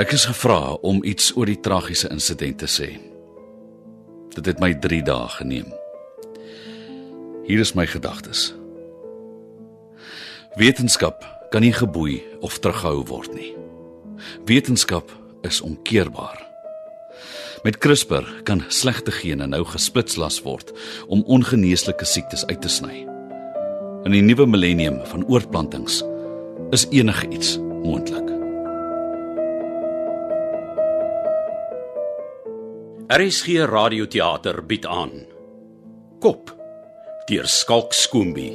Ek is gevra om iets oor die tragiese insident te sê. Dit het my 3 dae geneem. Hier is my gedagtes. Wetenskap kan nie geboei of teruggehou word nie. Wetenskap is omkeerbaar. Met CRISPR kan slegte gene nou gesplitslas word om ongeneeslike siektes uit te sny. In die nuwe millennium van oorplantings is enige iets moontlik. RSG Radioteater bied aan Kop deur Skalk Skoombie.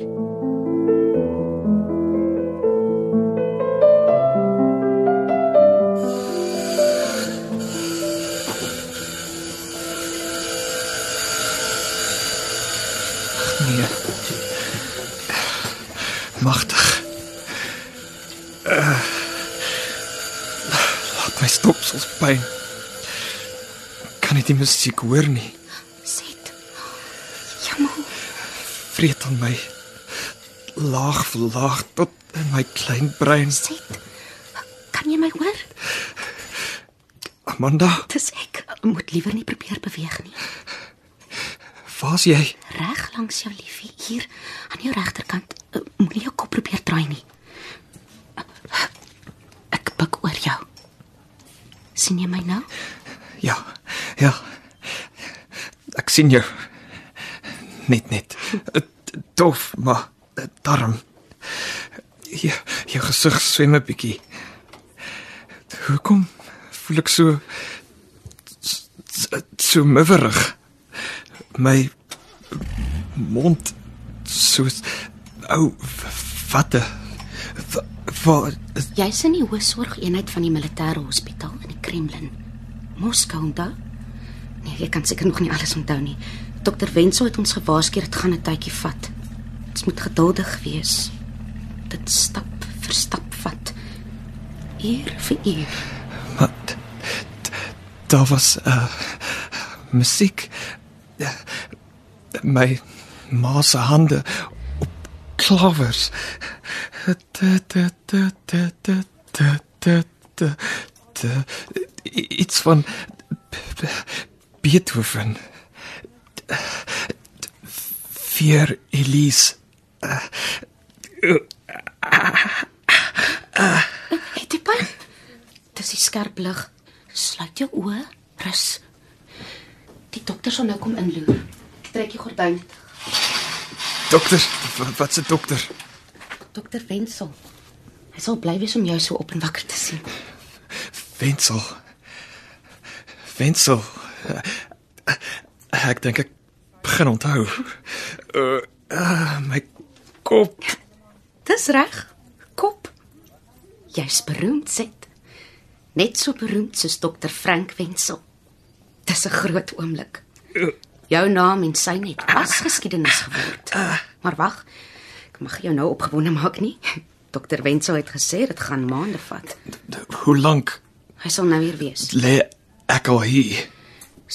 Nee. Magtig. Uh, laat my stopsels pyn. Kan nie die musiek hoor nie. Sit. Jammer. Vreet aan my laag vir laag tot in my klein brein. Sit. Kan jy my hoor? Amanda, Dis ek. Moet liewer nie probeer beweeg nie. waar's jy? Reg langs jou liefie hier aan jou regterkant. Uh, Moenie jou kop probeer draai nie. Ek buig oor jou. sien jy my nou? Ja. Ja. Ek sien jou. Net net. Dof, maar darm. Jou, jou gesig swem 'n bietjie. Hoekom voel ek so so, so miverig? My mond soos ou vatte. Wat Jy's in die hoësorgeenheid van die militêre hospitaal in die Kremlin. Moskou onthou? Jy kan seker nog nie alles onthou nie. Dokter Wenzel het ons gewaarsku dit gaan 'n tydjie vat. Ons moet geduldig wees. Dit stap vir stap vat. Uur vir uur. Maar daar was uh musiek uh, my ma se hande op klavers. Iets van Beethoven vier Elise Het jy pyn? Dis die skerp lig. Sluit jou oë, rus. Die dokter sal nou kom inloer. Trek die gordyn. dokter wa- wat se dokter Dokter Wenzel. Hy sal bly wees om jou so op en wakker te sien. Wenzel. Wenzel. Ek dink ek begin onthou. Uh, uh my kop. Dis reg. Kop. Jy's beroemd, sit. Net so beroemd soos dokter Frank Wenzel. Dis 'n groot oomblik. Jou naam en sy net was geskiedenis geword. Maar wag. Ek mag jou nou opgewonde maak nie. Dokter Wenzel het gesê dit gaan maande vat. Hoe lank Hy sal nou hier wees. lê ek al hier?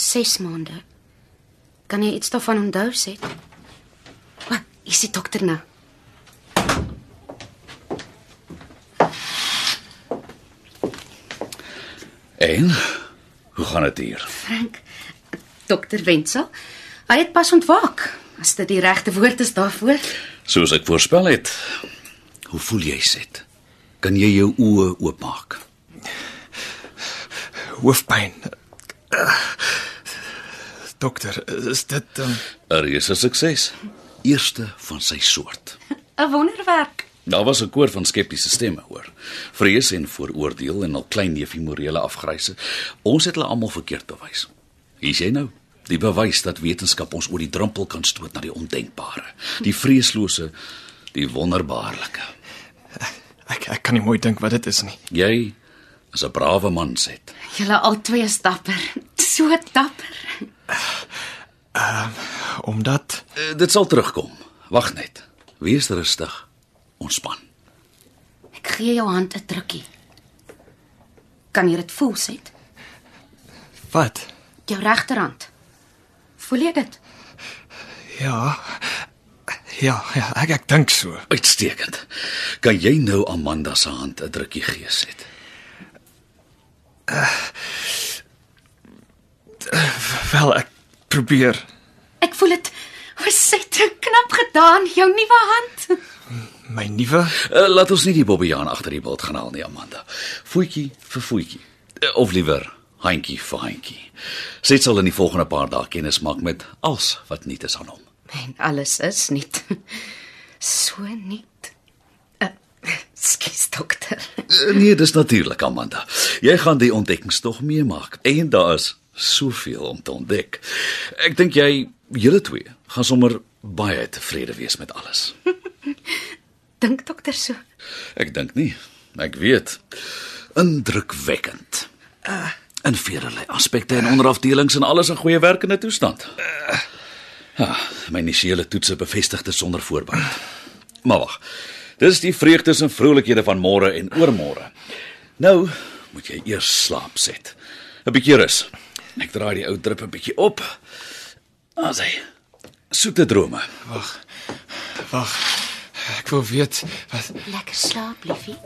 6 maande. Kan jy iets daarvan onthou, sê? Wat? Is die dokter nou? En hoe gaan dit hier? Frank, dokter Wenzel. Hy het pas ontwaak. As dit die regte woord is daarvoor. Soos ek voorspel het. Hoe voel jy, Set? Kan jy jou oë oopmaak? Hoofpyn. Uh, dokter, is dit um, 'n Reuse sukses. Eerste van sy soort. 'n Wonderwerk. Daar was 'n koor van skeptiese stemme hoor. Vrees en vooroordeel en al klein neefie morele afgryse. Ons het hulle almal verkeerd bewys. Hier is jy nou. Die bewys dat wetenskap ons oor die drempel kan stoot na die ondenkbare, die vreeslose, die wonderbaarlike. ek ek kan nie mooi dink wat dit is nie. Jy is 'n brawe man, Set. Julle albei is dapper. So dapper. Omdat Uh, dit sal terugkom. Wag net. Wees rustig. Ontspan. Ek gee jou hand 'n drukkie. Kan jy dit voel, Set? wat? Jou regterhand. Voel jy dit? Ja. Ja, ja, ek ek dink so. Uitstekend. Kan jy nou Amanda se hand 'n drukkie gee, Set? Wel, ek probeer. Ek voel dit was set knap gedaan, jou nuwe hand. My nuwe Uh, laat ons nie die bobbejaan agter die bult gaan haal nie, Amanda. Voetjie vir voetjie. Uh, of liewer handjie vir handjie. Sy sal in die volgende paar dae kennis maak met alles wat nie is aan hom. En alles is nie so nie. Uh, Skus dokter. Uh, nee, dis natuurlik, Amanda. Jy gaan die ontdekkingstog meemaak en daar is soveel om te ontdek. Ek dink jy julle twee gaan sommer baie tevrede wees met alles. Dink dokter so. Ek dink nie. Ek weet. Indrukwekkend. In vele aspekte en onderafdelings en alles in goeie werkende toestand. Ja, my initiële toetse bevestig dit sonder voorbehoud. Maar wag. Dis die vreugdes en vrolikhede van môre en oormôre. Nou moet jy eers slaap set. 'n Bietjie rus. Ek draai die ou drip 'n bietjie op. As hy soete drome. Wag. Ek wil weet wat Lekker slaap, liefie.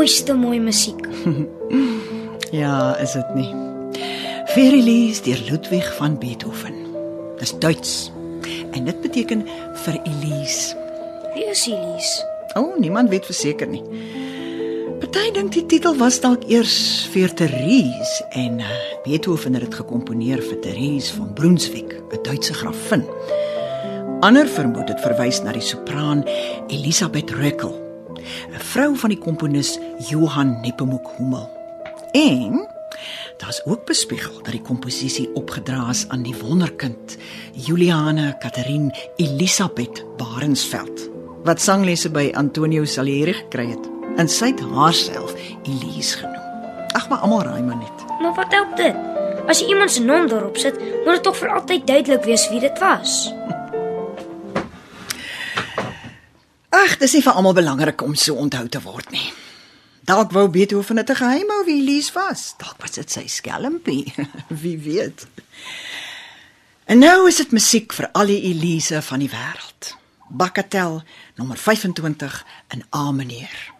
Mooiste mooi musiek. Ja, is dit nie. Verilies deur Ludwig van Beethoven. Dis Duits. En dit beteken vir Elise. Wie is Elise? O, oh, niemand weet verseker nie. Party dink die titel was dalk eers vir Therese en uh, Beethoven het dit gekomponeer vir Therese van Brunswick, 'n Duitse grafin. Ander vermoed dit verwys na die sopraan Elisabeth Röckel, 'n vrou van die komponis Johann Nepomuk Hummel. En daar's ook bespiegel dat die komposisie opgedra is aan die wonderkind Juliane Katharine Elisabeth Barensveld wat sanglesse by Antonio Salieri gekry het en sy het haarself Elise genoem. Ag maar almal raai maar net. Maar wat help dit? As jy iemand se naam daarop sit, moet dit tog vir altyd duidelik wees wie dit was. Ag, dis nie vir almal belangrik om so onthou te word nie. Dalk wou Beethoven dit 'n geheim hou wie Elise was. Dalk was dit sy skelmpie. wie weet. En nou is dit musiek vir al die Elise van die wêreld. Bakatel nommer 25 in A meneer.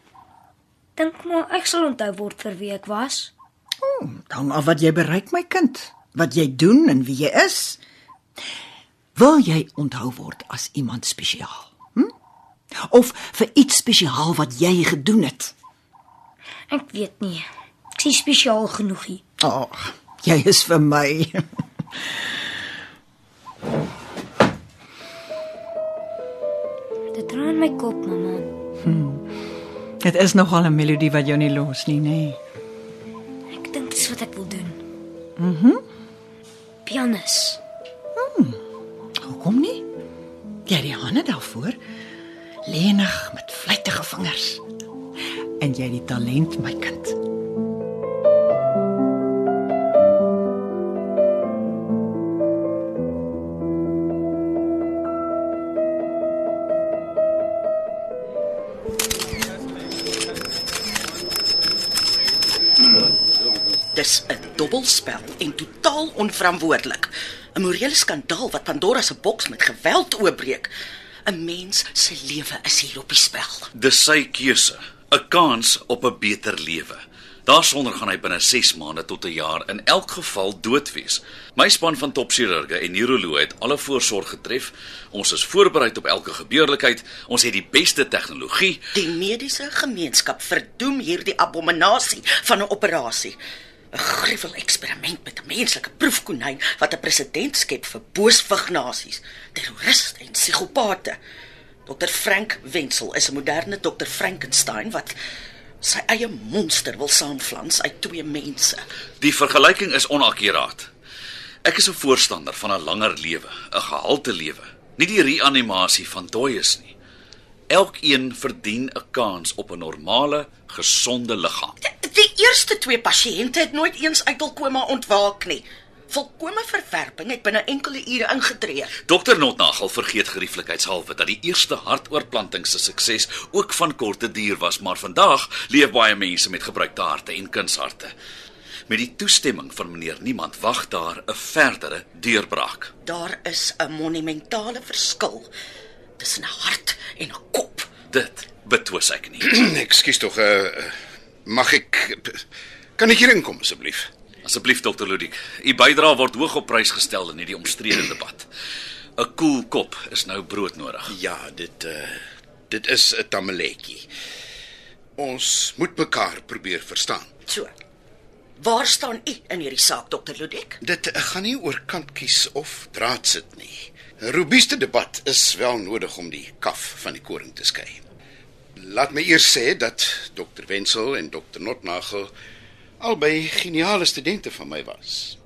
Dink maar ek sal onthou word vir wie ek was. Oh, dan af wat jy bereik my kind, wat jy doen en wie jy is. Wil jy onthou word as iemand spesiaal? Of vir iets spesiaal wat jy gedoen het? Ek weet nie. Ek sien spesiaal genoeg hier. Ag, oh, jy is vir my. Dit raai my kop, mamma. Dit is nogal 'n melodie wat jou nie los nie, nê? Nee. Ek dink dis wat ek wil doen. Mhm. Pianis. Hoekom nie? Jy het die hande daarvoor. Lenig met vlytige vingers. En jy het die talent, my kind. Dis 'n dobbelspel en totaal onverantwoordelik. 'n Morele skandaal wat Pandora se boks met geweld oopbreek. 'n Mens se lewe is hier op die spel. Dis sy keuse, 'n kans op 'n beter lewe. Daarsonder gaan hy binne 6 maande tot 'n jaar in elk geval dood wees. My span van topchirurge en neuroloë het alle voorsorg getref. Ons is voorberei op elke gebeurlikheid. Ons het die beste tegnologie. Die mediese gemeenskap verdoem hierdie abominasie van 'n operasie. 'n Gruwel eksperiment met 'n menslike proefkonyn wat 'n president skep vir boosvignasies, terroriste en psigopate. Dr Frank Wenzel is 'n moderne Dr Frankenstein wat sy eie monster wil saamflans uit twee mense. Die vergelyking is onakkuraat. Ek is 'n voorstander van 'n langer lewe, 'n gehalte lewe, nie die reanimasie van dooies nie. Elkeen verdien 'n kans op 'n normale, gesonde liggaam. Die eerste twee pasiënte het nooit eens uit hul koma ontwaak nie. Volkomme verwerping het binne enkele ure ingetree. Dokter Notnagel vergeet gerieflikheidshalwe dat die eerste hartoortplanting se sukses ook van korte duur was, maar vandag leef baie mense met gebruikte harte en kunsharte. Met die toestemming van meneer Niemand wag daar 'n verdere deurbraak. Daar is 'n monumentale verskil tussen 'n hart en 'n kop. Dit betwis ek nie. Ekskuus tog, uh, mag ek kan ek hier inkom asseblief? Asseblief dokter Ludik, u bydrae word hoog op prys gestel in hierdie omstrede debat. 'n Koel kop is nou broodnodig. Ja, dit uh dit is 'n tamaletjie. Ons moet mekaar probeer verstaan. So. Waar staan u in hierdie saak, dokter Ludek? Dit uh, gaan nie oor kant kies of draad sit nie. 'n Robuuste debat is wel nodig om die kaf van die koring te skei. Laat my eers sê dat Dr. Wenzel en Dr. Notnagel albei geniale studente van my was.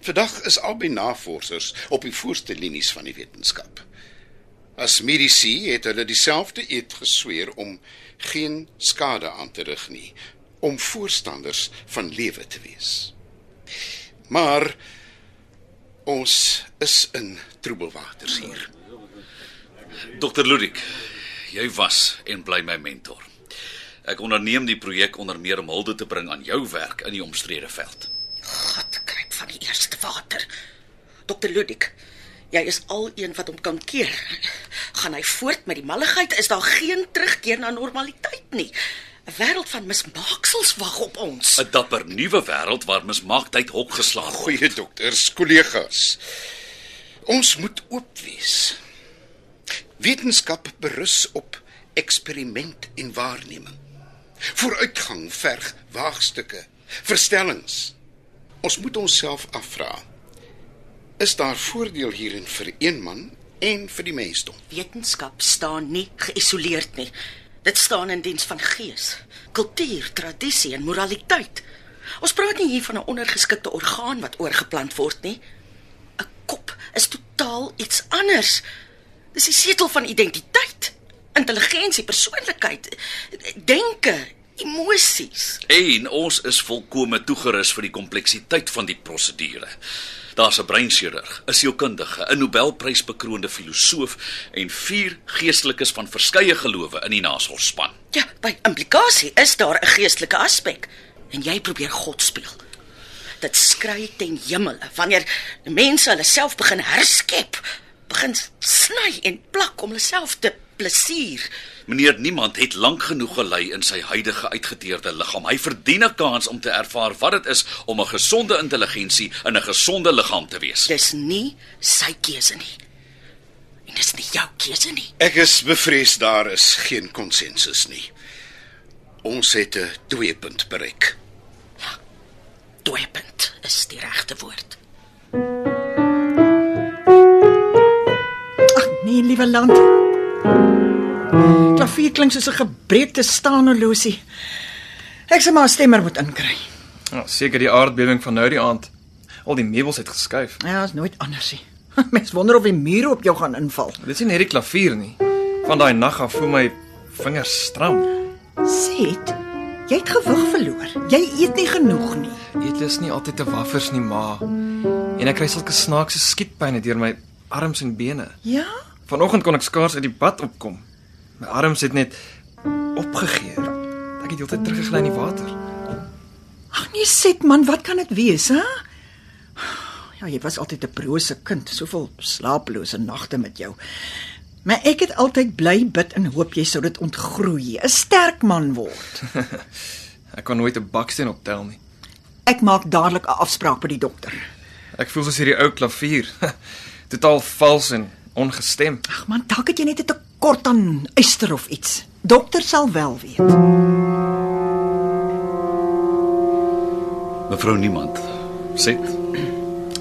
Vandag is albei navorsers op die voorste linies van die wetenskap. As medici het hulle dieselfde eed gesweer om geen skade aan te rig nie, om voorstanders van lewe te wees. Maar ons is in troebelwaters hier. Dokter Ludik, jy was en bly my mentor. Ek onderneem die projek onder meer om hulde te bring aan jou werk in die omstrede veld. God kryp van die eerste water. Dokter Ludek, jy is al een wat hom kan keer. Gaan hy voort met die malligheid, is daar geen terugkeer na normaliteit nie. 'n Wêreld van mismaaksels wag op ons. 'n Dapper nuwe wêreld waar mismaaktheid hok geslaan word. Goeie dokters, kollegas. Ons moet oop wees. Wetenskap berus op eksperiment en waarneming. Vooruitgang verg waagstukke, verstellings. Ons moet onsself afvra: Is daar voordeel hierin vir een man en vir die mensdom? Wetenskap staan nie geïsoleerd nie. Dit staan in diens van gees, kultuur, tradisie en moraliteit. Ons praat nie hier van 'n ondergeskikte orgaan wat oorgeplant word nie. 'n Kop is totaal iets anders. Dis die setel van identiteit, intelligensie, persoonlikheid, denke, emosies. En ons is volkome toegerus vir die kompleksiteit van die prosedure. Daar's 'n breinchirurg, 'n sielkundige, 'n Nobelprysbekroonde filosoof en vier geestelikes van verskeie gelowe in die nasorgspan. Ja, by implikasie is daar 'n geestelike aspek en jy probeer God speel. Dit skree ten hemele wanneer mense hulle self begin herskep, begin sny en plak om hulle self te plesier. Meneer Niemand het lank genoeg gelei in sy huidige uitgeteerde liggaam. Hy verdien 'n kans om te ervaar wat dit is om 'n gesonde intelligensie in 'n gesonde liggaam te wees. Dis nie sy keuse nie. En dis nie jou keuse nie. Ek is bevrees daar is geen konsensus nie. Ons het 'n tweepunt bereik. Tweepunt is die regte woord. Ag nee, liewe land. Klavier klink soos 'n gebreekte staanorlosie. Ek sê maar 'n stemmer moet inkry. Ja, seker die aardbewing van nou die aand. Al die meubels het geskuif. Ja, is nooit anders nie. Mens wonder of die mure op jou gaan inval. Dit is nie net die klavier nie. Van daai nag af voel my vingers stram. Sê, jy het gewig verloor. Jy eet nie genoeg nie. Eet is nie altyd te waffers nie, ma. En ek kry sulke snaakse skietpyne deur my arms en bene. Ja? Vanoggend kon ek skaars uit die bad opkom. My arms het net opgegee. Ek het heeltyd teruggegly in die water. Ag nee, sit man, wat kan dit wees, hè? Ja, jy was altyd 'n brose kind, soveel slaaplose nagte met jou. Maar ek het altyd bly bid en hoop jy sou dit ontgroei, 'n sterk man word. Ek kan nooit 'n baksteen optel nie. Ek maak dadelik 'n afspraak by die dokter. Ek voel soos hierdie ou klavier. Totaal vals en ongestem. Ag man, dalk het jy net 'n tekort aan yster of iets. Dokter sal wel weet. Mevrou Niemand, sê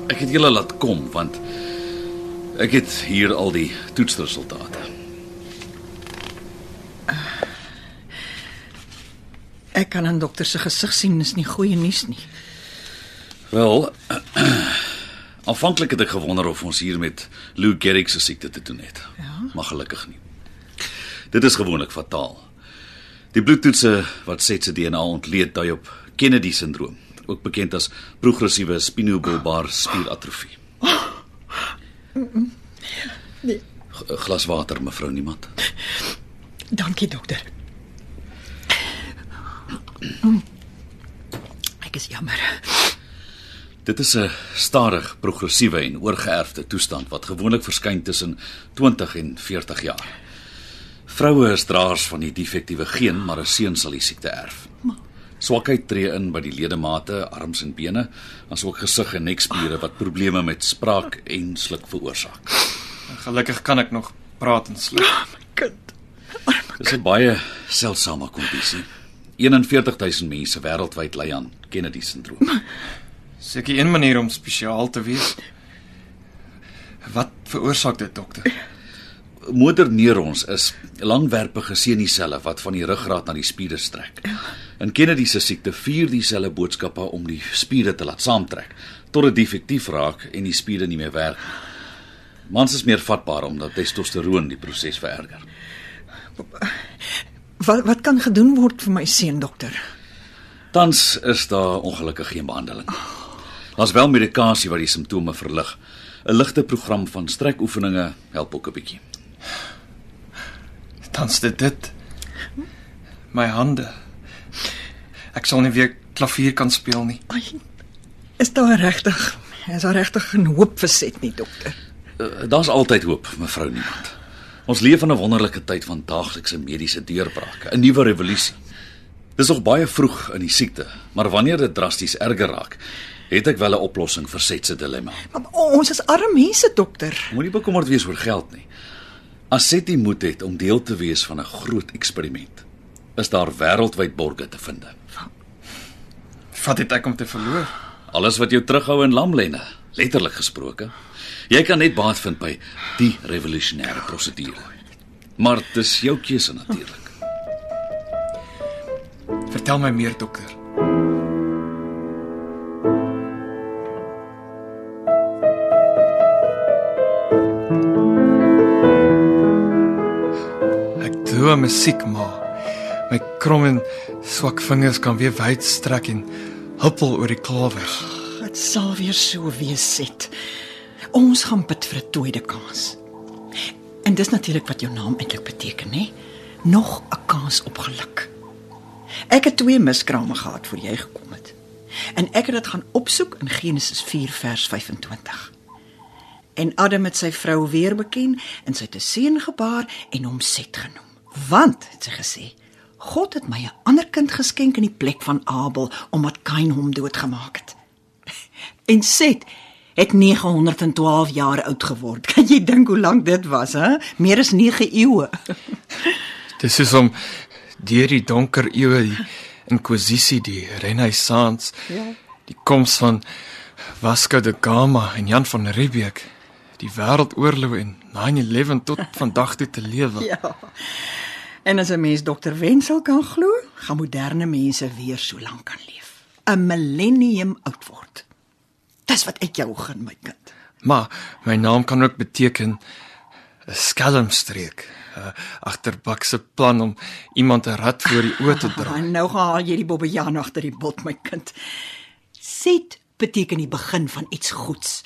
ek het julle laat kom want ek het hier al die toetsresultate. Ek kan aan dokter se gesig sien dis nie goeie nuus nie. Wel, aanvanklik het ek gewonder of ons hier met Lou Gehrig se siekte te doen het. Ja. Maar gelukkig nie. Dit is gewoonlik fataal. Die bloedtoetse wat sê se DNA ontleed dui op Kennedy-sindroom, ook bekend as progressiewe spinobulbaar spieratrofie. Nee. Glas water mevrou niemand. Dankie dokter. Ek is jammer. Dit is 'n stadig progressiewe en oorgeerfde toestand wat gewoonlik verskyn tussen 20 en 40 jaar. Vroue is draers van die defektiewe geen, maar 'n seun sal die siekte erf. Swakheid tree in by die ledemate, arms en bene, asook gesig en nekspiere wat probleme met spraak en sluk veroorsaak. Gelukkig kan ek nog praat en sluk. Kind. Dis 'n baie seldsame kondisie. 41000 mense wêreldwyd ly aan Kennedy-sindroom. Seker een manier om spesiaal te wees. Wat veroorsaak dit, dokter? Motorneurons is langwerpige senuiselle wat van die ruggraat na die spiere strek. In Kennedy se siekte vier die selle boodskappe om die spiere te laat saamtrek tot dit defektief raak en die spiere nie meer werk nie. Mans is meer vatbaar omdat testosteroon die proses vererger. Wat wat kan gedoen word vir my seun dokter? Tans is daar ongelukkig geen behandeling. Daar's wel medikasie wat die simptome verlig. 'n Ligte program van strekoefeninge help ook 'n bietjie. Tans dit dit. My hande. Ek sal nie weer klavier kan speel nie. Ai, is daar regtig? Is daar regtig 'n hoop verset nie dokter? Uh, Daar's altyd hoop, mevrou Niemand. Ons leef in 'n wonderlike tyd van daaglikse mediese deurbrake, 'n nuwe revolusie. Dis nog baie vroeg in die siekte, maar wanneer dit drasties erger raak, het ek wel 'n oplossing vir Set se dilemma. Maar ons is arme mense dokter. Moenie bekommerd wees oor geld nie. As Set die moed het om deel te wees van 'n groot eksperiment, is daar wêreldwyd borge te vind. Wat het ek om te verloor? Alles wat jou terughou in lamlenne, letterlik gesproke. Jy kan net baat vind by die revolusionêre prosedure. Maar dis jou keuse natuurlik. Vertel my meer, dokter. Droom musiek maar. My krom en swak vingers kan weer wyd strek en huppel oor die klawers. Dit sal weer so wees set. Ons gaan bid vir 'n tweede kans. En dis natuurlik wat jou naam eintlik beteken, hè? Nog 'n kans op geluk. Ek het twee miskrame gehad voor jy gekom het. En ek het dit gaan opsoek in Genesis 4 vers 25. En Adam het sy vrou weer beken en sy het 'n seun gebaar en hom Set genoem. Want het sy gesê, God het my 'n ander kind geskenk in die plek van Abel omdat Kain hom doodgemaak het. En Set het 912 jaar oud geword. Kan jy dink hoe lank dit was, hè? Meer as 9 eeue. Dis soos om deur die donker eeue die inkwisisie, die renessans, ja. die koms van Vasco da Gama en Jan van Riebeeck, die wêreldoorlog en 9/11 tot vandag toe te lewe. Ja. En as 'n mens dokter Wenzel kan glo, gaan moderne mense weer so lank kan leef. 'n Millennium oud word. Dis wat ek jou gun, my kind. Maar my naam kan ook beteken 'n skelmstreek, 'n agterbakse plan om iemand 'n rat voor die oë te dra. En nou gaan jy die bobbejaan agter die bot, my kind. Set beteken die begin van iets goeds.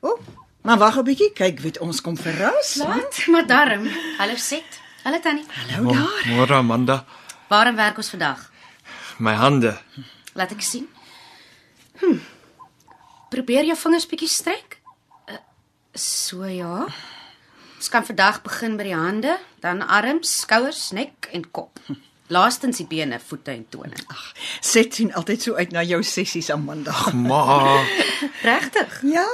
O, oh, maar wag 'n bietjie, kyk wie ons kom verras. Laat, maar darm. Hallo Set. Hallo Tannie. Hallo daar. Môre Amanda, Waarom werk ons vandag? my hande. Laat ek sien. Hm. Probeer jou vingers bietjie strek. Uh, so ja. Ons kan vandag begin by die hande, dan arms, skouers, nek en kop. Laastens die bene, voete en tone. Set sien altyd so uit na jou sessies Amanda. Maar Regtig? Ja.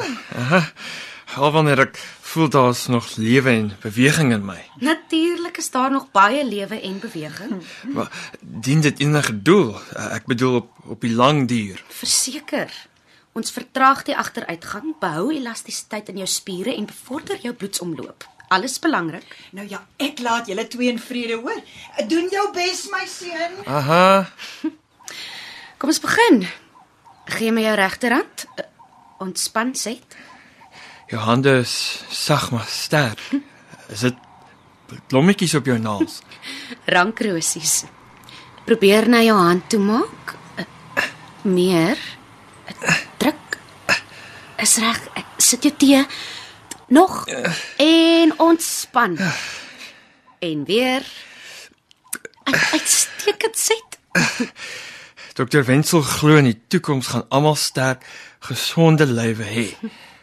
Al wanneer ek voel daar's nog lewe en beweging in my. Natuurlik is daar nog baie lewe en beweging. Maar dien dit enige doel? Ek bedoel op op die lang duur. Verseker. Ons vertraag die agteruitgang, behou elastisiteit in jou spiere en bevorder jou bloedsomloop. Alles belangrik. Nou ja, ek laat julle twee in vrede, hoor. Doen jou bes, my seun. Aha. Kom ons begin. Gee my jou regterhand. Uh, Ontspan set. Jou hande is sag maar sterk. Is dit blommetjies op jou naels? Rankrosies. Probeer na jou hand toe maak. Meer. Druk. Is reg. Sit jou tee. Nog. En ontspan. En weer. Uit- Uitstekend sit. Dr. Wenzel glo in die toekoms gaan almal sterk, gesonde lywe hê.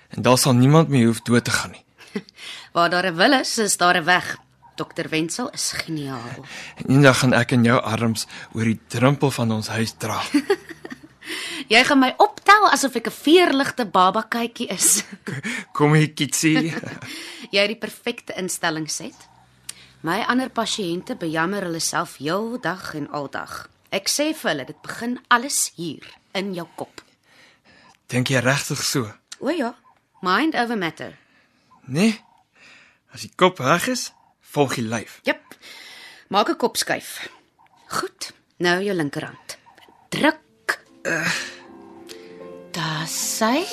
En daar sal niemand meer hoef dood te gaan nie. Waar daar 'n wil is, is daar 'n weg. Dr. Wenzel is geniaal. En eendag gaan ek in jou arms oor die drempel van ons huis dra. Jy gaan my optel asof ek 'n veerligte baba kykie is. Kom hier, kitsie. Jy het die perfekte instelling set. My ander pasiënte bejammer hulle self heel dag en aldag. Ek sê vir hulle dit begin alles hier in jou kop. Dink jy regtig so? O ja, mind over matter. Nee. As die kop reg is, volg die lyf. Jep. Maak 'n kop skuif. Goed. Nou jou linkerhand. Druk. Uh. Daar sy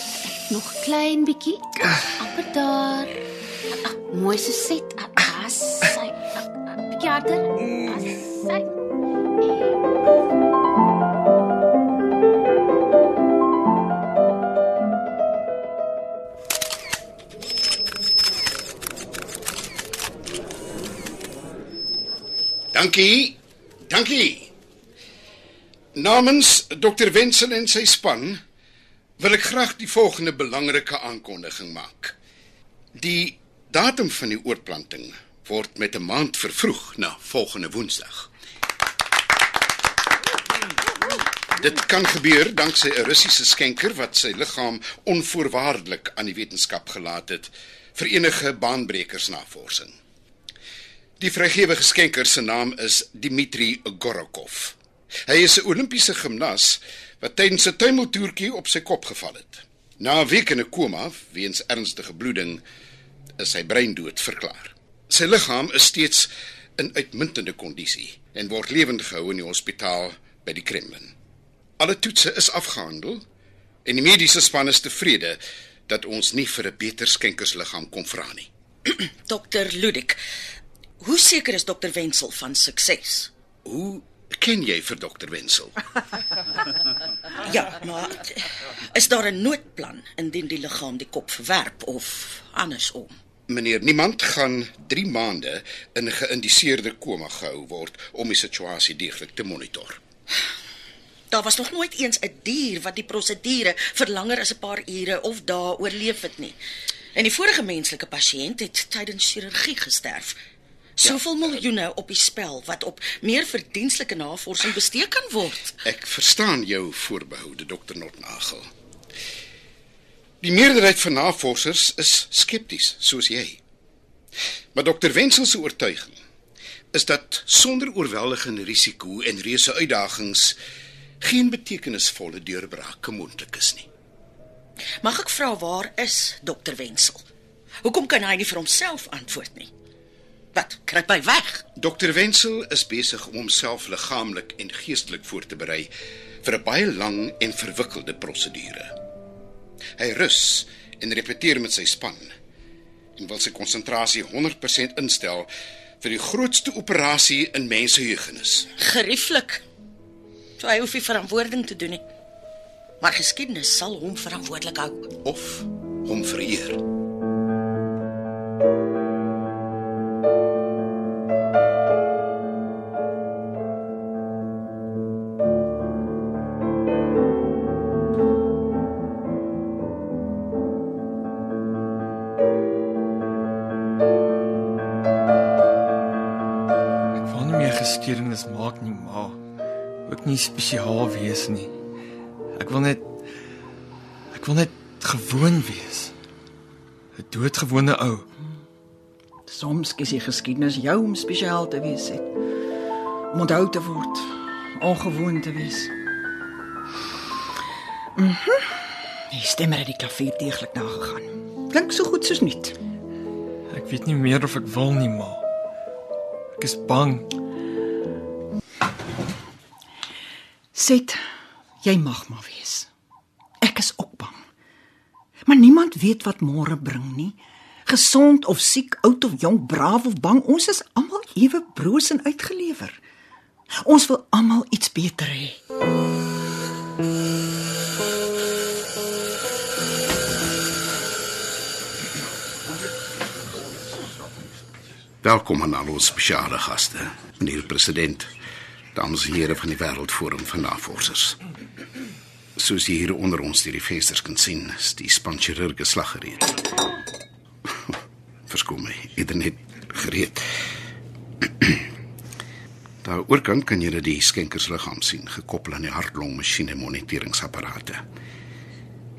nog klein bietjie. amper daar. Ah, mooi so sit. Ah, Daar sy. Ah, ah, Bietjie harder. Daar sy. Dankie. Dankie. Namens Dr. Wenzel en sy span wil ek graag die volgende belangrike aankondiging maak. Die datum van die oorplanting word met 'n maand vervroeg na volgende Woensdag. Dit kan gebeur danksy 'n Russiese skenker wat sy liggaam onvoorwaardelik aan die wetenskap gelaat het vir enige baanbrekersnavorsing. Die vrygewige skenker se naam is Dmitri Gorokov. Hy is 'n Olimpiese gimnas wat tydens 'n tuimeltoertjie op sy kop geval het. Na 'n week in 'n koma weens ernstige bloeding is sy brein dood verklaar. Sy liggaam is steeds in uitmuntende kondisie en word lewend gehou in die hospitaal by die Kremlin. Alle toetse is afgehandel en die mediese span is tevrede dat ons nie vir 'n beter skenkersliggaam kon vra nie. Dokter Ludik. Hoe seker is dokter Wenzel van sukses? Hoe ken jy vir dokter Wenzel? Ja, maar is daar 'n noodplan indien die liggaam die kop verwerp of andersom? Meneer, niemand gaan 3 maande in geïndiseerde koma gehou word om die situasie deeglik te monitor. Daar was nog nooit eens 'n dier wat die prosedure vir langer as 'n paar ure of dae oorleef het nie. En die vorige menslike pasiënt het tydens chirurgie gesterf. Soveel miljoene op die spel wat op meer verdienstelike navorsing bestee kan word. Ek verstaan jou voorbehoude, dokter Notnagel. Die meerderheid van navorsers is skepties, soos jy. Maar dokter Wenzel se oortuiging is dat sonder oorweldigende risiko en reuse uitdagings geen betekenisvolle deurbrake moontlik is nie. Mag ek vra waar is dokter Wenzel? Hoekom kan hy nie vir homself antwoord nie? Wat, kruip hy weg? Dokter Wenzel is besig om homself liggaamlik en geestelik voor te berei vir 'n baie lang en verwikkelde prosedure. Hy rus en repeteer met sy span en wil sy konsentrasie 100% instel vir die grootste operasie in mensgeheugenis. Gerieflik. So hy hoef nie verantwoording te doen nie. Maar geskiedenis sal hom verantwoordelik hou. of hom vereer. Ek nie spesiaal wees nie. Ek wil net ek wil net gewoon wees. 'n Doodgewone ou. Soms kies die geskiedenis jou om spesiaal te wees, het. Om onthou te word, ongewoon te wees. Mhm. Die stemmer het die klavier deeglik nagegaan. Klink so goed soos nuut. Ek weet nie meer of ek wil nie, ma. Ek is bang. Set, jy mag maar wees. Ek is ook bang. Maar niemand weet wat môre bring nie. Gesond of siek, oud of jonk, braaf of bang, ons is almal ewe broos en uitgelewer. Ons wil almal iets beter hê. Welkom aan al ons spesiale gaste, meneer president, dames en here van die Wêreldforum van Navorsers. Soos jy hier onder ons deur die vensters kan sien, is die span chirurge slag gereed. Verskoon my, eerder net gereed. Daar oorkant kan jy die skenkersliggaam sien, gekoppel aan die hart-longmasjiene moniteringsapparate.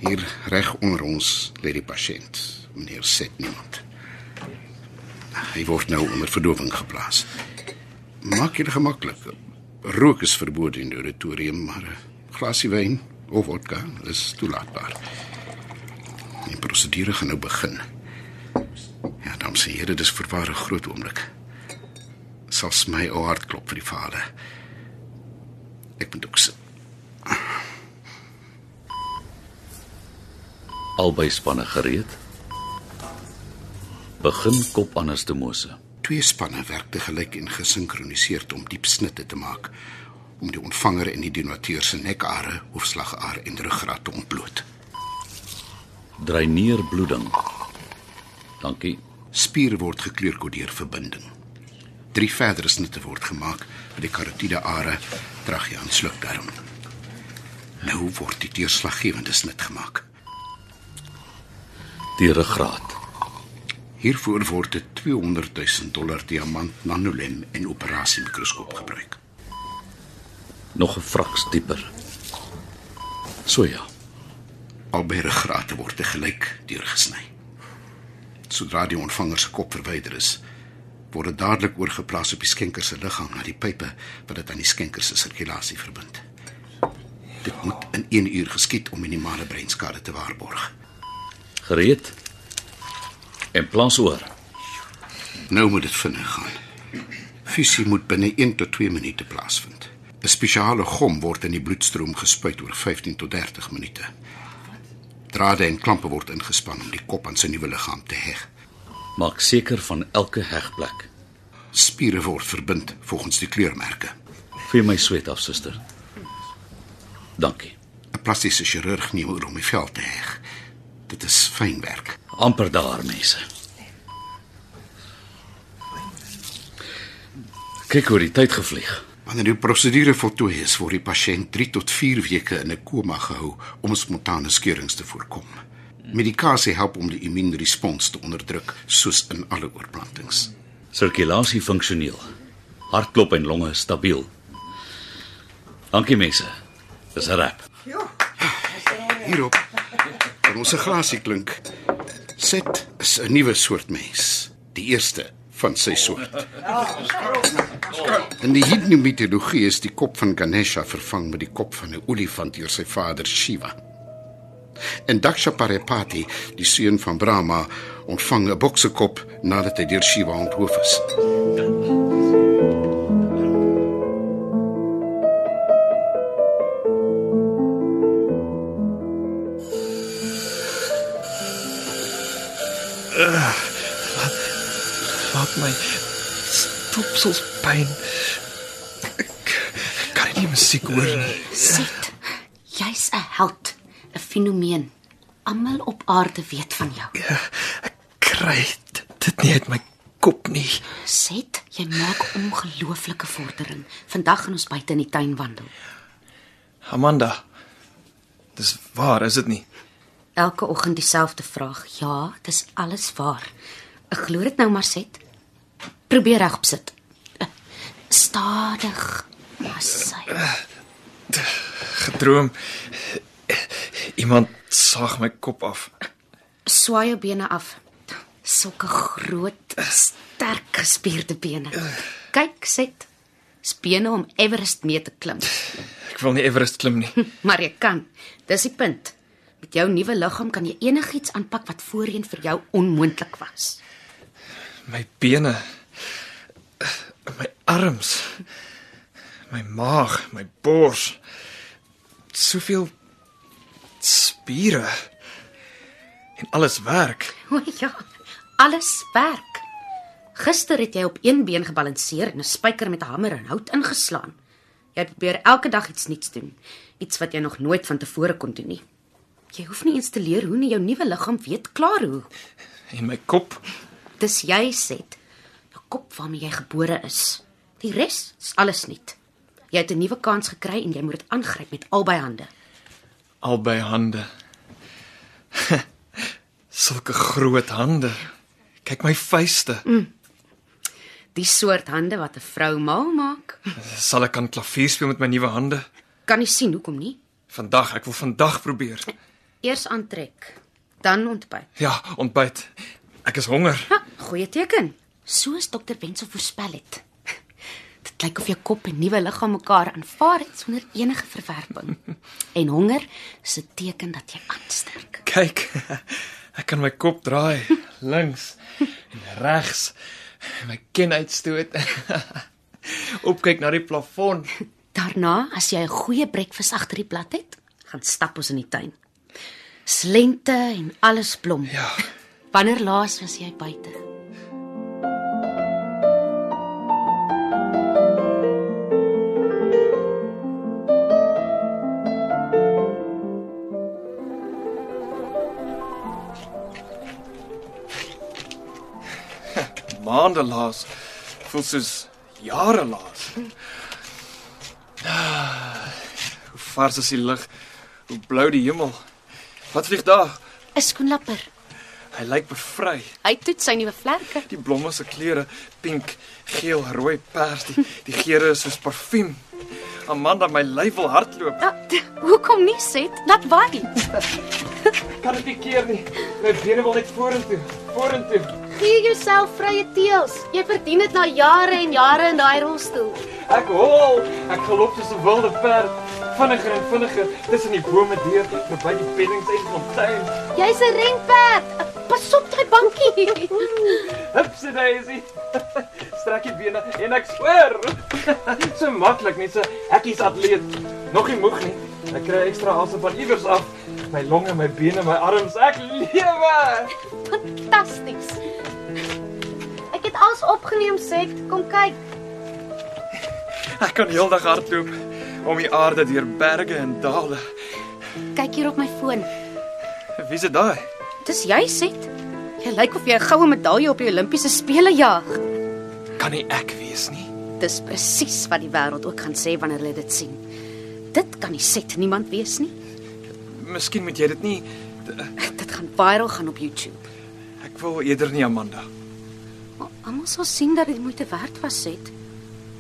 Hier reg onder ons lê die pasiënt, meneer Setniemand. Hy word nou onder verdowing geplaas. Maak dit gemaklik. Rook is verbode in die auditorium, maar 'n glasie wyn of vodka is toelaatbaar. Die prosedure gaan nou begin. Ja, dames en here, dis verware groot oomblik. Sal my ou hart klop vir die vader. Ek moet ook sit. Albei spanne gereed. Begin kop anders te mose. Twee spanne werk te gelyk en gesinkroniseer om diep snitte te maak om die ontvanger en die donateur se nekare, hoofslagare en ruggraat te ontbloot. Dreineer bloeding. Dankie. Spiere word gekleurkodeer verbinding. Drie verdere snitte word gemaak by die karotiede are, trachea en slukdarm. Nou word die deurslaggewende snit gemaak. Die ruggraat. Hiervoor word 'n 200 000 dollar diamant nanolem en operasiemikroskoop gebruik. Nog 'n fraks dieper. So ja. Albei ruggrate word te gelyk deurgesny. Sodra die ontvanger se kop verwyder is, word dit dadelik oorgeplaas op die skenker se liggaam na die pype wat dit aan die skenker se sirkulasie verbind. Dit moet in 1 uur geskied om minimale breinskade te waarborg. Gereed. En plaas oor. Nou moet dit vinnig gaan. Fusie moet binne 1 tot 2 minute plaasvind. 'n Spesiale gom word in die bloedstroom gespuit oor 15 tot 30 minute. Drade en klampe word ingespan om die kop aan sy nuwe liggaam te heg. Maak seker van elke hegplek. Spiere word verbind volgens die kleurmerke. Vee my sweet af, suster. Dankie. 'n Plastiese chirurg neem oor om die vel te heg. Dit is fynwerk. Amper daar mense. Kyk hoe die tyd gevlieg. Wanneer die prosedure voltooi is, word die pasiënt 3 tot 4 weke in 'n koma gehou om spontane skeurings te voorkom. Medikasie help om die immuunrespons te onderdruk, soos in alle oorplantings. Sirkulasie funksioneel. Hartklop en longe stabiel. Dankie mense. Dis 'n rap. Hierop kan ons 'n glasie klink. Set is 'n nuwe soort mens, die eerste van sy soort. In die Hindu mitologie is die kop van Ganesha vervang met die kop van 'n olifant deur sy vader Shiva. En Daksha Parepati, die seun van Brahma, ontvang 'n boksekop nadat hy deur Shiva onthoof is. Stopsels pyn. Ek kan nie musiek hoor nie. Sit. Jy's 'n held, 'n fenomeen. Almal op aarde weet van jou. Ek kry dit- dit nie uit my kop nie. Sit, jy maak ongelooflike vordering. Vandag gaan ons buite in die tuin wandel. Amanda. Dis waar, is dit nie? Elke oggend dieselfde vraag. Ja, dis alles waar. Ek glo dit nou maar sit. Probeer regop sit. Stadig. Maar sy. Gedroom iemand saag my kop af. Swaai jou bene af. Sulke groot, sterk gespierde bene. Kyk, sit. Spene om Everest mee te klim. Ek wil nie Everest klim nie. Maar jy kan. Dis die punt. Met jou nuwe liggaam kan jy enigiets aanpak wat voorheen vir jou onmoontlik was. My bene, my arms, my maag, my bors. Soveel spiere. En alles werk. O ja, alles werk. Gister het jy op een been gebalanseer en 'n spyker met 'n hamer en hout ingeslaan. Jy probeer elke dag iets nuuts doen, iets wat jy nog nooit van tevore kon doen nie. Jy hoef nie eens te leer hoe nie jou nuwe liggaam weet klaar hoe. En my kop, Dis jy sê. Jou kop waarmee jy gebore is. Die res is alles niet. Jy het 'n nuwe kans gekry en jy moet dit aangryp met albei hande. Albei hande. Sulke groot hande. Kyk my vuiste. Die soort hande wat 'n vrou mal maak. Sal ek kan klavier speel met my nuwe hande? Kan nie sien hoekom nie. Vandag, ek wil vandag probeer. Eers aantrek, dan ontbyt. Ja, ontbyt. Ek is honger. Ha, goeie teken. Soos dokter Wenzel voorspel het. Dit lyk of jou kop en nuwe liggaam mekaar aanvaar het sonder enige verwerping. En honger is 'n teken dat jy aansterk. Kyk. Ek kan my kop draai links en regs. My kin uitstoot. Opkyk na die plafon. Daarna, as jy 'n goeie breakfast agter die plat het, gaan stap ons in die tuin. Slente en alles blom. Ja. Wanneer laas was jy buite? Maande laas. Voel soos jare laas. Hoe vars is die lug? Hoe blou die hemel? Wat vlieg daar? 'n Skoenlapper. Hy lyk bevry. Hy toets sy nuwe vlerke. Die blomme se kleure, pink, geel, rooi, pers, die die geure is soos parfuum. Amanda, my lyf wil hardloop. Ah, hoekom nie sê? Laat waai. Kan dit nie keer nie. My bene wil net vorentoe, vorentoe. Gee jouself vrye teels. Jy verdien dit na jare en jare in daai rolstoel. Ek hol, ek geloop soos 'n wilde perd, vinniger en vinniger tussen die bome deur verby die beddings en fontein. Jy's 'n renperd. Pas op daai bankie. Hupsie daisy. Strek die bene en ek swer. so maklik net so ekkies atleet. Nog nie moeg nie. Ek kry ekstra asem van iewers af. My longe, my bene, my arms, ek lewe. Fantasties. Ek het alles opgeneem, sê, kom kyk. Ek kan heeldag hardloop om die aarde deur berge en dale. Kyk hier op my foon. Wie's dit daai? Dis jy, sê. Jy lyk of jy 'n goue medalje op die Olimpiese spele jag. Kan nie ek wees nie. Dis presies wat die wêreld ook gaan sê wanneer hulle dit sien. Dit kan nie set niemand wees nie. Miskien moet jy dit nie Dit gaan viral gaan op YouTube. Ek wil eerder nie Amanda. Almal sal sien dat dit moeite werd was, sê.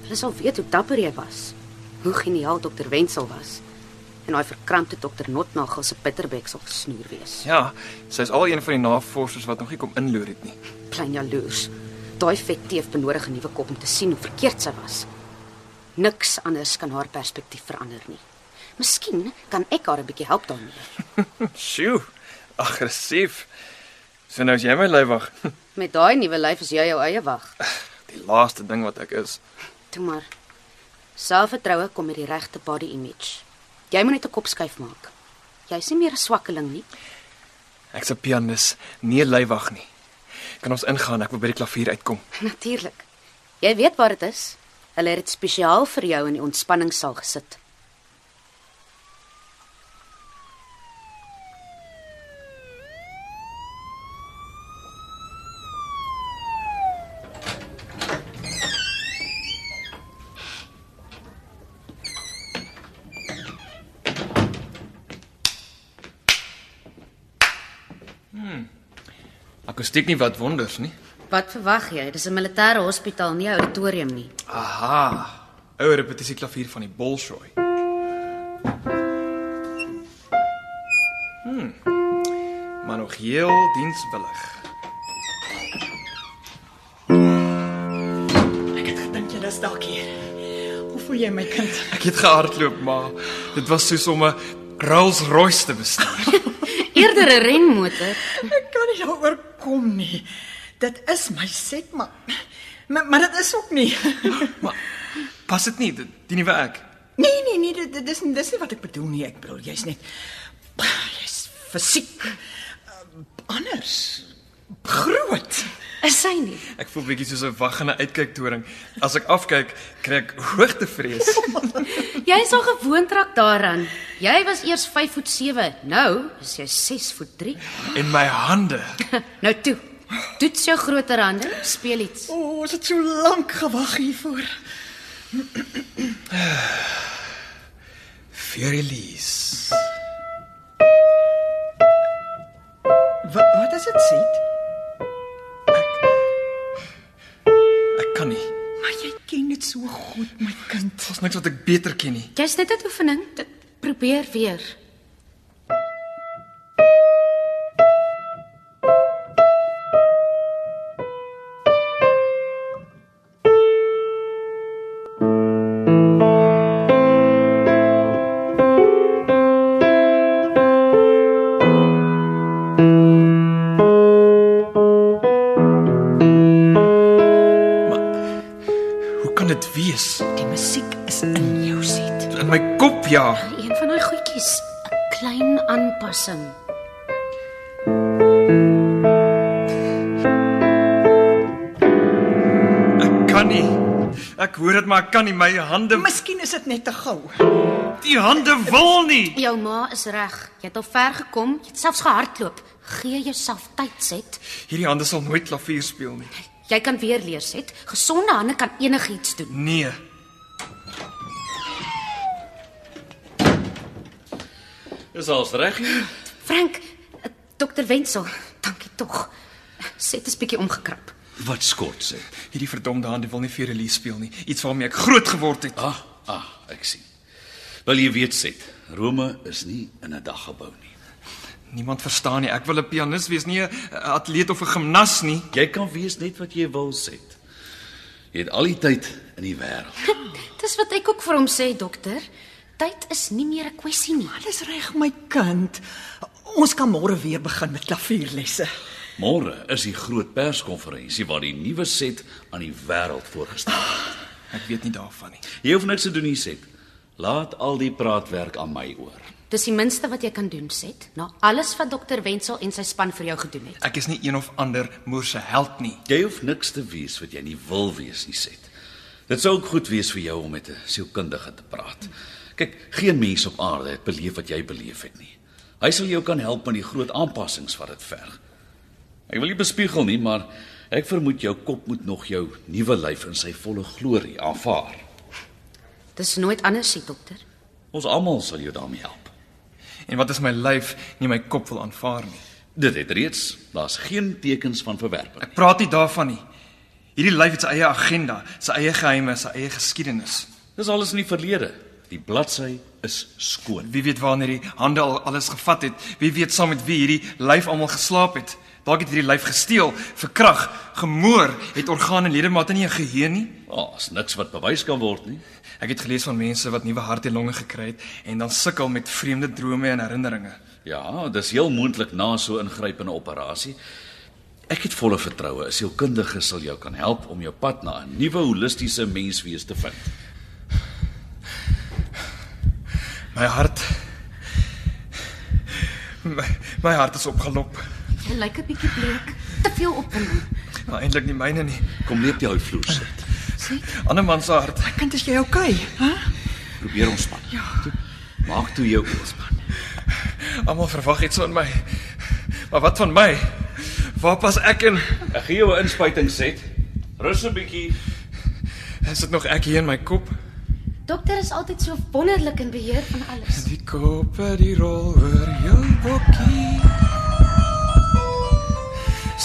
Hulle sal weet hoe dapper jy was. Hoe geniaal dokter Wenzel was. En daai verkrampte dokter Notnagel se bitterbek sal gesnoer wees. Ja, sy's al een van die navorsers wat nog nie kom inloer het nie. Klein jaloers. Daai vet teef benodig 'n nuwe kop om te sien hoe verkeerd sy was. Niks anders kan haar perspektief verander nie. Miskien kan ek haar 'n bietjie help daarmee. Sjoe, aggressief. So nou is jy my leiwag. Met daai nuwe lyf is jy jou eie wag. Die laaste ding wat ek is. Toe maar. Selfvertroue kom met die regte body image. Jy moet net 'n kop skuif maak. Jy's nie meer 'n swakkeling nie. Ek's 'n pianis, nie 'n leiwag nie. Kan ons ingaan? Ek wil by die klavier uitkom. Natuurlik. Jy weet waar dit is. Hulle het dit spesiaal vir jou in die ontspanningssaal gesit. Akoestiek nie wat wonders nie. Wat verwag jy? Dis 'n militêre hospitaal, nie 'n auditorium nie. Aha. Ou repetisie klavier van die Bolshoi. Hmm. Maar nog heel dienswillig. Ek het gedink jy is dalk hier. Hoe voel jy my kind? Ek het gehardloop, maar dit was soos om 'n Rolls-Royce te bestuur. Eerder 'n renmotor. Ek kan nie daaroor kom nie. Dit is my set maar maar, maar dit is ook nie. maar pas dit nie, die, die nuwe ek. Nee nee nee, dit, dit is dis nie wat ek bedoel nie. Ek bedoel jy's net jy's fisiek uh, anders. Groot. Is sy nie? Ek voel bietjie soos 'n waggende uitkyktoring. As ek afkyk, kry ek hoogtevrees. Jy is al gewoond raak daaraan. Jy was eers 5 voet 7. Nou is jy 6 voet 3. en my hande. Nou toe, Toets jou groter hande, speel iets. O, oh, ons het so lank gewag hiervoor. Fairylies. Wat wat is dit, Sit? Maar jy ken dit so goed, my kind. Daar's niks wat ek beter ken nie. Jy's net 'n oefening. Dit probeer weer. Ja. Een van daai goedjies, 'n klein aanpassing. Ek kan nie. Ek hoor dit maar ek kan nie my hande Miskien is dit net te gou. die hande wil nie. Jou ma is reg. Jy het al ver gekom. Jy het selfs gehardloop. Gee jouself tyd, Set. Hierdie hande sal nooit klavier speel nie. Jy kan weer leer, Set. Gesonde hande kan enigiets doen. Nee. Dis als reg hier. Frank, eh, Dr. Wenzel, dankie tog. Set is bietjie omgekrap. Wat skort sê? Hierdie verdomde hande wil nie vir release speel nie. Iets waarmee ek groot geword het. Ah, ah, ek sien. Wel jy weet sê, Rome is nie in 'n dag gebou nie. Niemand verstaan nie. Ek wil 'n pianis wees, nie 'n atleet of 'n gimnas nie. Jy kan wees net wat jy wil sê. Jy het al die tyd in die wêreld. Dis wat ek ook vir hom sê, dokter. Tyd is nie meer 'n kwessie nie. Alles reg, my kind. Ons kan môre weer begin met klavierlesse. Môre is die groot perskonferensie waar die nuwe set aan die wêreld voorgestel word. Ek weet nie daarvan nie. Jy hoef niks te doen nie, set. Laat al die praatwerk aan my oor. Dis die minste wat jy kan doen, Set, na alles wat dokter Wenzel en sy span vir jou gedoen het. Ek is nie een of ander moerse held nie. Jy hoef niks te wees wat jy nie wil wees nie, set. Dit sou ook goed wees vir jou om met 'n sielkundige te praat. Kyk, geen mens op aarde het beleef wat jy beleef het nie. Hy sal jou kan help met die groot aanpassings wat dit verg. Ek wil nie bespiegel nie, maar ek vermoed jou kop moet nog jou nuwe lyf in sy volle glorie aanvaar. Dis nooit anders nie, dokter. Ons almal sal jou daarmee help. En wat is my lyf nie my kop wil aanvaar nie. Dit het reeds, daar's geen tekens van verwerping. Ek praat nie daarvan nie. Hierdie lyf het sy eie agenda, sy eie geheime, sy eie geskiedenis. Dis alles in die verlede. Die bladsy is skoon. Wie weet wanneer die hande al alles gevat het? Wie weet saam met wie hierdie lyf almal geslaap het? Dalk het hierdie lyf gesteel, verkrag, gemoor, het organe en ledemate nie 'n geheue nie. Oh, is niks wat bewys kan word nie. Ek het gelees van mense wat nuwe hart en longe gekry het en dan sukkel met vreemde drome en herinneringe. Ja, dis heel moontlik na so 'n ingrypende operasie. Ek het volle vertroue 'n sielkundige sal jou kan help om jou pad na 'n nuwe holistiese menswees te vind. My hart my, my hart is opgelop. Jy lyk 'n bietjie bleek. Te veel opwinding. Maar eintlik nie myne nie. Kom leep jy ou vloer sit. Ander man se hart. Kind, is jy okay? Hæ? Probeer ontspan. Ja. Maak toe jou oop. Almal verwag iets van my. Maar wat van my? Waar pas ek in? Ek gee jou 'n inspuiting set. Rus 'n bietjie. Is dit nog ek hier in my kop? Dokter is altyd so wonderlik in beheer van alles. Die koppe die rol oor jou bokkie.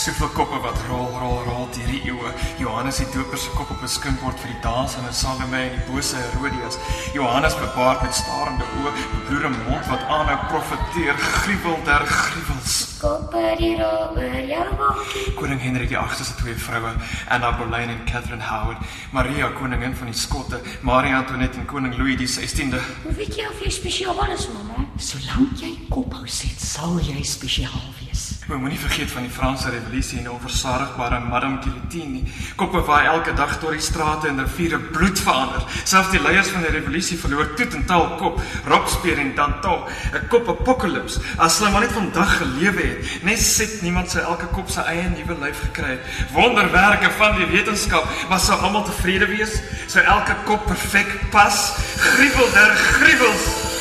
Soveel koppe wat rol rol rol deur die eeue. Johannes die Doper se kop op 'n skinkbord vir die dans en Salome en die bose Herodias. Johannes bebaard met starende oë, bebloede mond wat aanhou profeteer, gruwel der gruwels. Koppe die rol oor jou bokkie. Koning Hendrik die 8ste se twee vroue, Anna Boleyn en Catherine Howard, Maria koningin van die Skotte, Maria Antoinette en koning Louis die 16de. Hoe weet jy of jy spesiaal is, mamma? Solank jy kop hou sit, sal jy spesiaal wees. Maar moenie vergeet van die Franse revolusie en die onversadigbare Madame Guillotine nie. Koppe waai elke dag deur die strate en riviere bloed verander. Selfs die leiers van die revolusie verloor toet en taal kop, Robespierre en Danton, 'n kop apocalypse. As hulle maar net vandag gelewe het, net sit niemand sou elke kop sy eie nuwe lyf gekry het. Wonderwerke van die wetenskap, maar sou almal tevrede wees? Sou elke kop perfek pas? Gruwel der gruwels.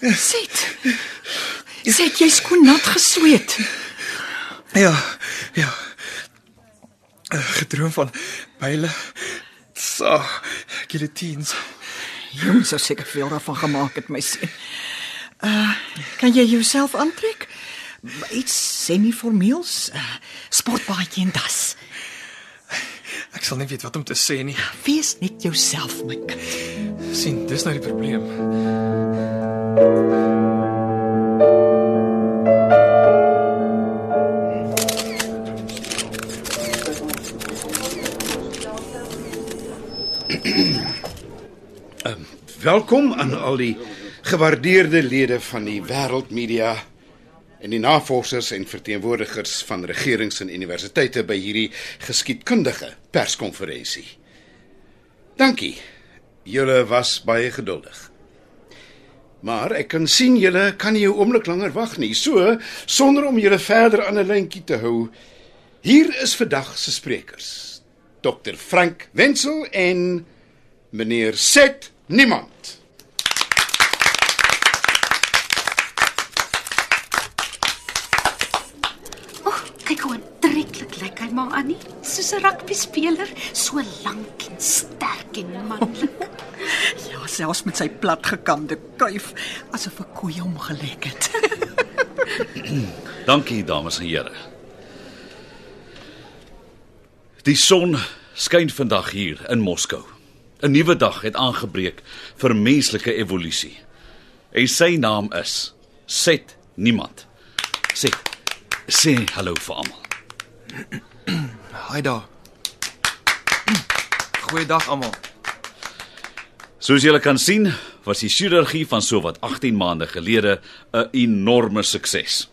Sit. Sit jy skoon nat gesweet. Ja, ja. Uh, gedroom van byle. So, guillotines. Jy sou seker veel daarvan gemaak het, my seun. Uh, kan jy jouself aantrek? Iets semi-formeels, uh, sportbaadjie en das. Ek sal nie weet wat om te sê nie. Wees net jouself, my kind. sien, dis nou die probleem. Welkom aan al die gewaardeerde lede van die wêreldmedia en die navorsers en verteenwoordigers van regerings en universiteite by hierdie geskiedkundige perskonferensie. Dankie. Julle was baie geduldig. Maar ek kan sien julle kan nie 'n oomblik langer wag nie. So, sonder om julle verder aan 'n lyntjie te hou, hier is vandag se sprekers. Dr Frank Wenzel en meneer Set Niemand. O, oh, kyk hoe maar Annie, soos 'n rugby speler, so lank en sterk en manlik. Ja, selfs met sy platgekamde kuif asof 'n koei hom gelek het. Dankie dames en here. Die son skyn vandag hier in Moskou. 'n Nuwe dag het aangebreek vir menslike evolusie. En sy naam is Set Niemand. Sê sê hallo vir almal. Haai daar. Goeiedag almal. Soos julle kan sien, was die chirurgie van sowat 18 maande gelede 'n enorme sukses.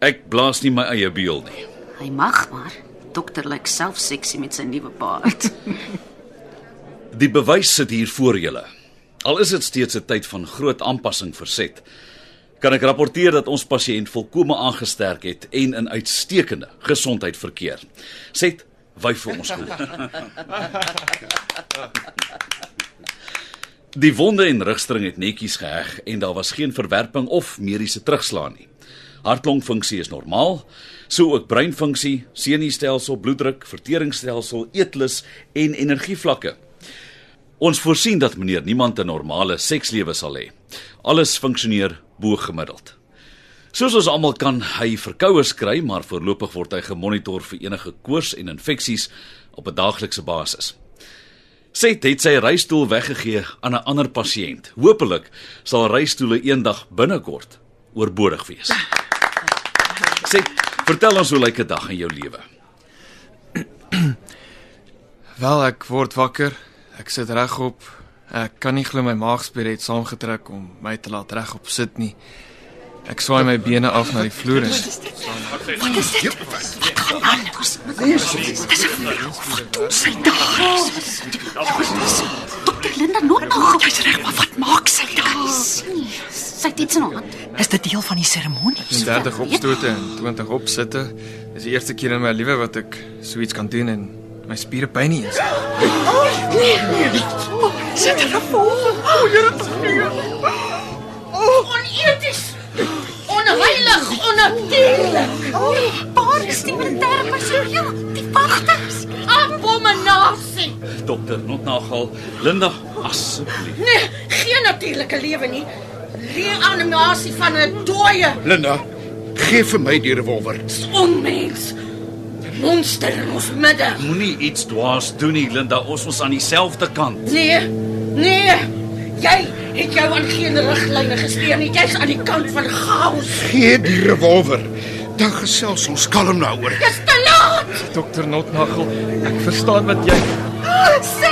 Ek blaas nie my eie beul nie. Hy mag maar. Dokter lyk self seksie met sy nuwe baard. Die bewys sit hier voor julle. Al is dit steeds 'n tyd van groot aanpassing verset, kan ek rapporteer dat ons pasiënt volkome aangesterk het en in uitstekende gesondheid verkeer. Set wyf vir ons goed. Die wonde en rugstring het netjies geheg en daar was geen verwerping of mediese terugslaan nie. Hartklongfunksie is normaal, so ook breinfunksie, senuistelsel, bloeddruk, verteringsstelsel, eetlus en energievlakke. Ons voorsien dat meneer niemand 'n normale sekslewe sal hê. Alles funksioneer bo gemiddeld. Soos ons almal kan hy verkoues kry, maar voorlopig word hy gemonitor vir enige koors en infeksies op 'n daaglikse basis. Seth het sy reistool weggegee aan 'n ander pasiënt. Hoopelik sal reistoele eendag binnekort oorbodig wees. Seth, vertel ons hoe lyk 'n dag in jou lewe? Wel, ek word wakker. Ek sit regop. Ek kan nie glo my maagspiere het saamgetrek om my te laat regop sit nie. Ek swaai my bene af na die vloer en sy daar. Dokter Linda nog nog. Jy's reg, maar wat maak sy daar? Sy het iets in haar hand. Is dit deel van die seremonie? 30 opstote en 20 opsitte. Dis die eerste keer in my lewe wat ek so iets kan doen en my spiere pyn nie eens. Sit er voor. O, Here tog. Oneties. Onheilig, onnatuurlik. Waar is die militêre personeel? Die wagters. Abominasie. Dokter Notnagel, Linda, asseblief. Nee, geen natuurlike lewe nie. Reanimasie van 'n dooie Linda, gee vir my die revolver. onmens. 'n Monster in ons midde. Moenie iets dwaas doen nie, Linda. Ons is aan dieselfde kant. Nee. Nee. Jy het jou aan geen riglyne gesteer nie. Jy's aan die kant van chaos. Gee die revolver. Dan gesels ons kalm daaroor. Dis te laat. Dokter Notnagel, ek verstaan wat jy Sit.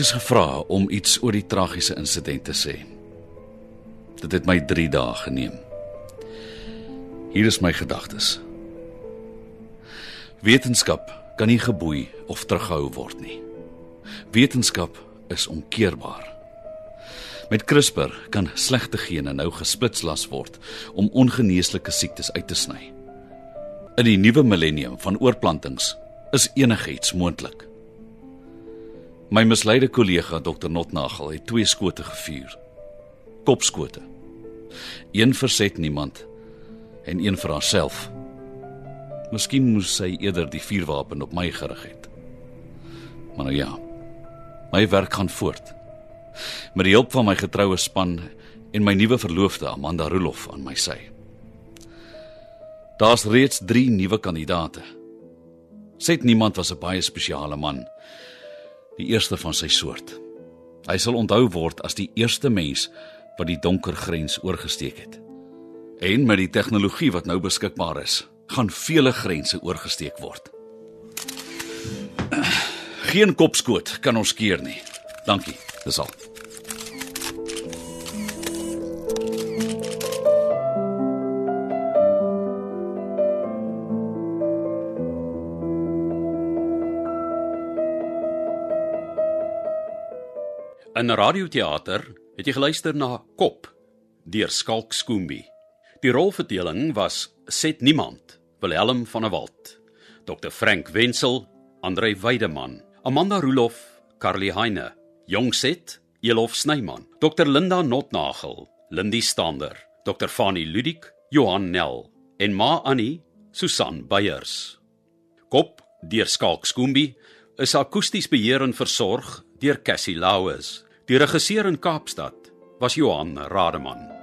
Is gevra om iets oor die tragiese insident te sê. Dit het my 3 dae geneem. Hier is my gedagtes. Wetenskap kan nie geboei of teruggehou word nie. Wetenskap is onkeerbaar. Met CRISPR kan slegte gene nou gesplitslas word om ongeneeslike siektes uit te sny. In die nuwe millennium van oorplantings is enigiets moontlik. My misleide kollega Dr Notnagel het twee skote gevuur. Kopskote. Een verset niemand en een vir haarself. Miskien moes sy eerder die vuurwapen op my gerig het. Maar nou ja. My werk gaan voort. Met die hulp van my getroue span en my nuwe verloofde Amanda Roloff aan my sy. Daar's reeds 3 nuwe kandidate. Sê niemand was 'n baie spesiale man. Die eerste van sy soort. Hy sal onthou word as die eerste mens wat die donker grens oorgesteek het. En met die tegnologie wat nou beskikbaar is, gaan vele grense oorgesteek word. Geen kopskoot kan ons keer nie. Dankie. Dis al. In radioteater het jy geluister na Kop deur Skalk Skoombie. Die rolverdeling was Set Niemand, Wilhelm van der Walt, Dr Frank Wenzel, Andrei Weideman, Amanda Roelof, Carly Heine, Jongset, Elof Snyman, Dr Linda Notnagel, Lindy Stander, Dr Fani Ludik, Johan Nel en Ma Annie, Susan Beyers. Kop deur Skalk Skoombie is akoesties beheer en versorg deur Cassie Lauers. Die regisseur in Kaapstad was Johan Rademan.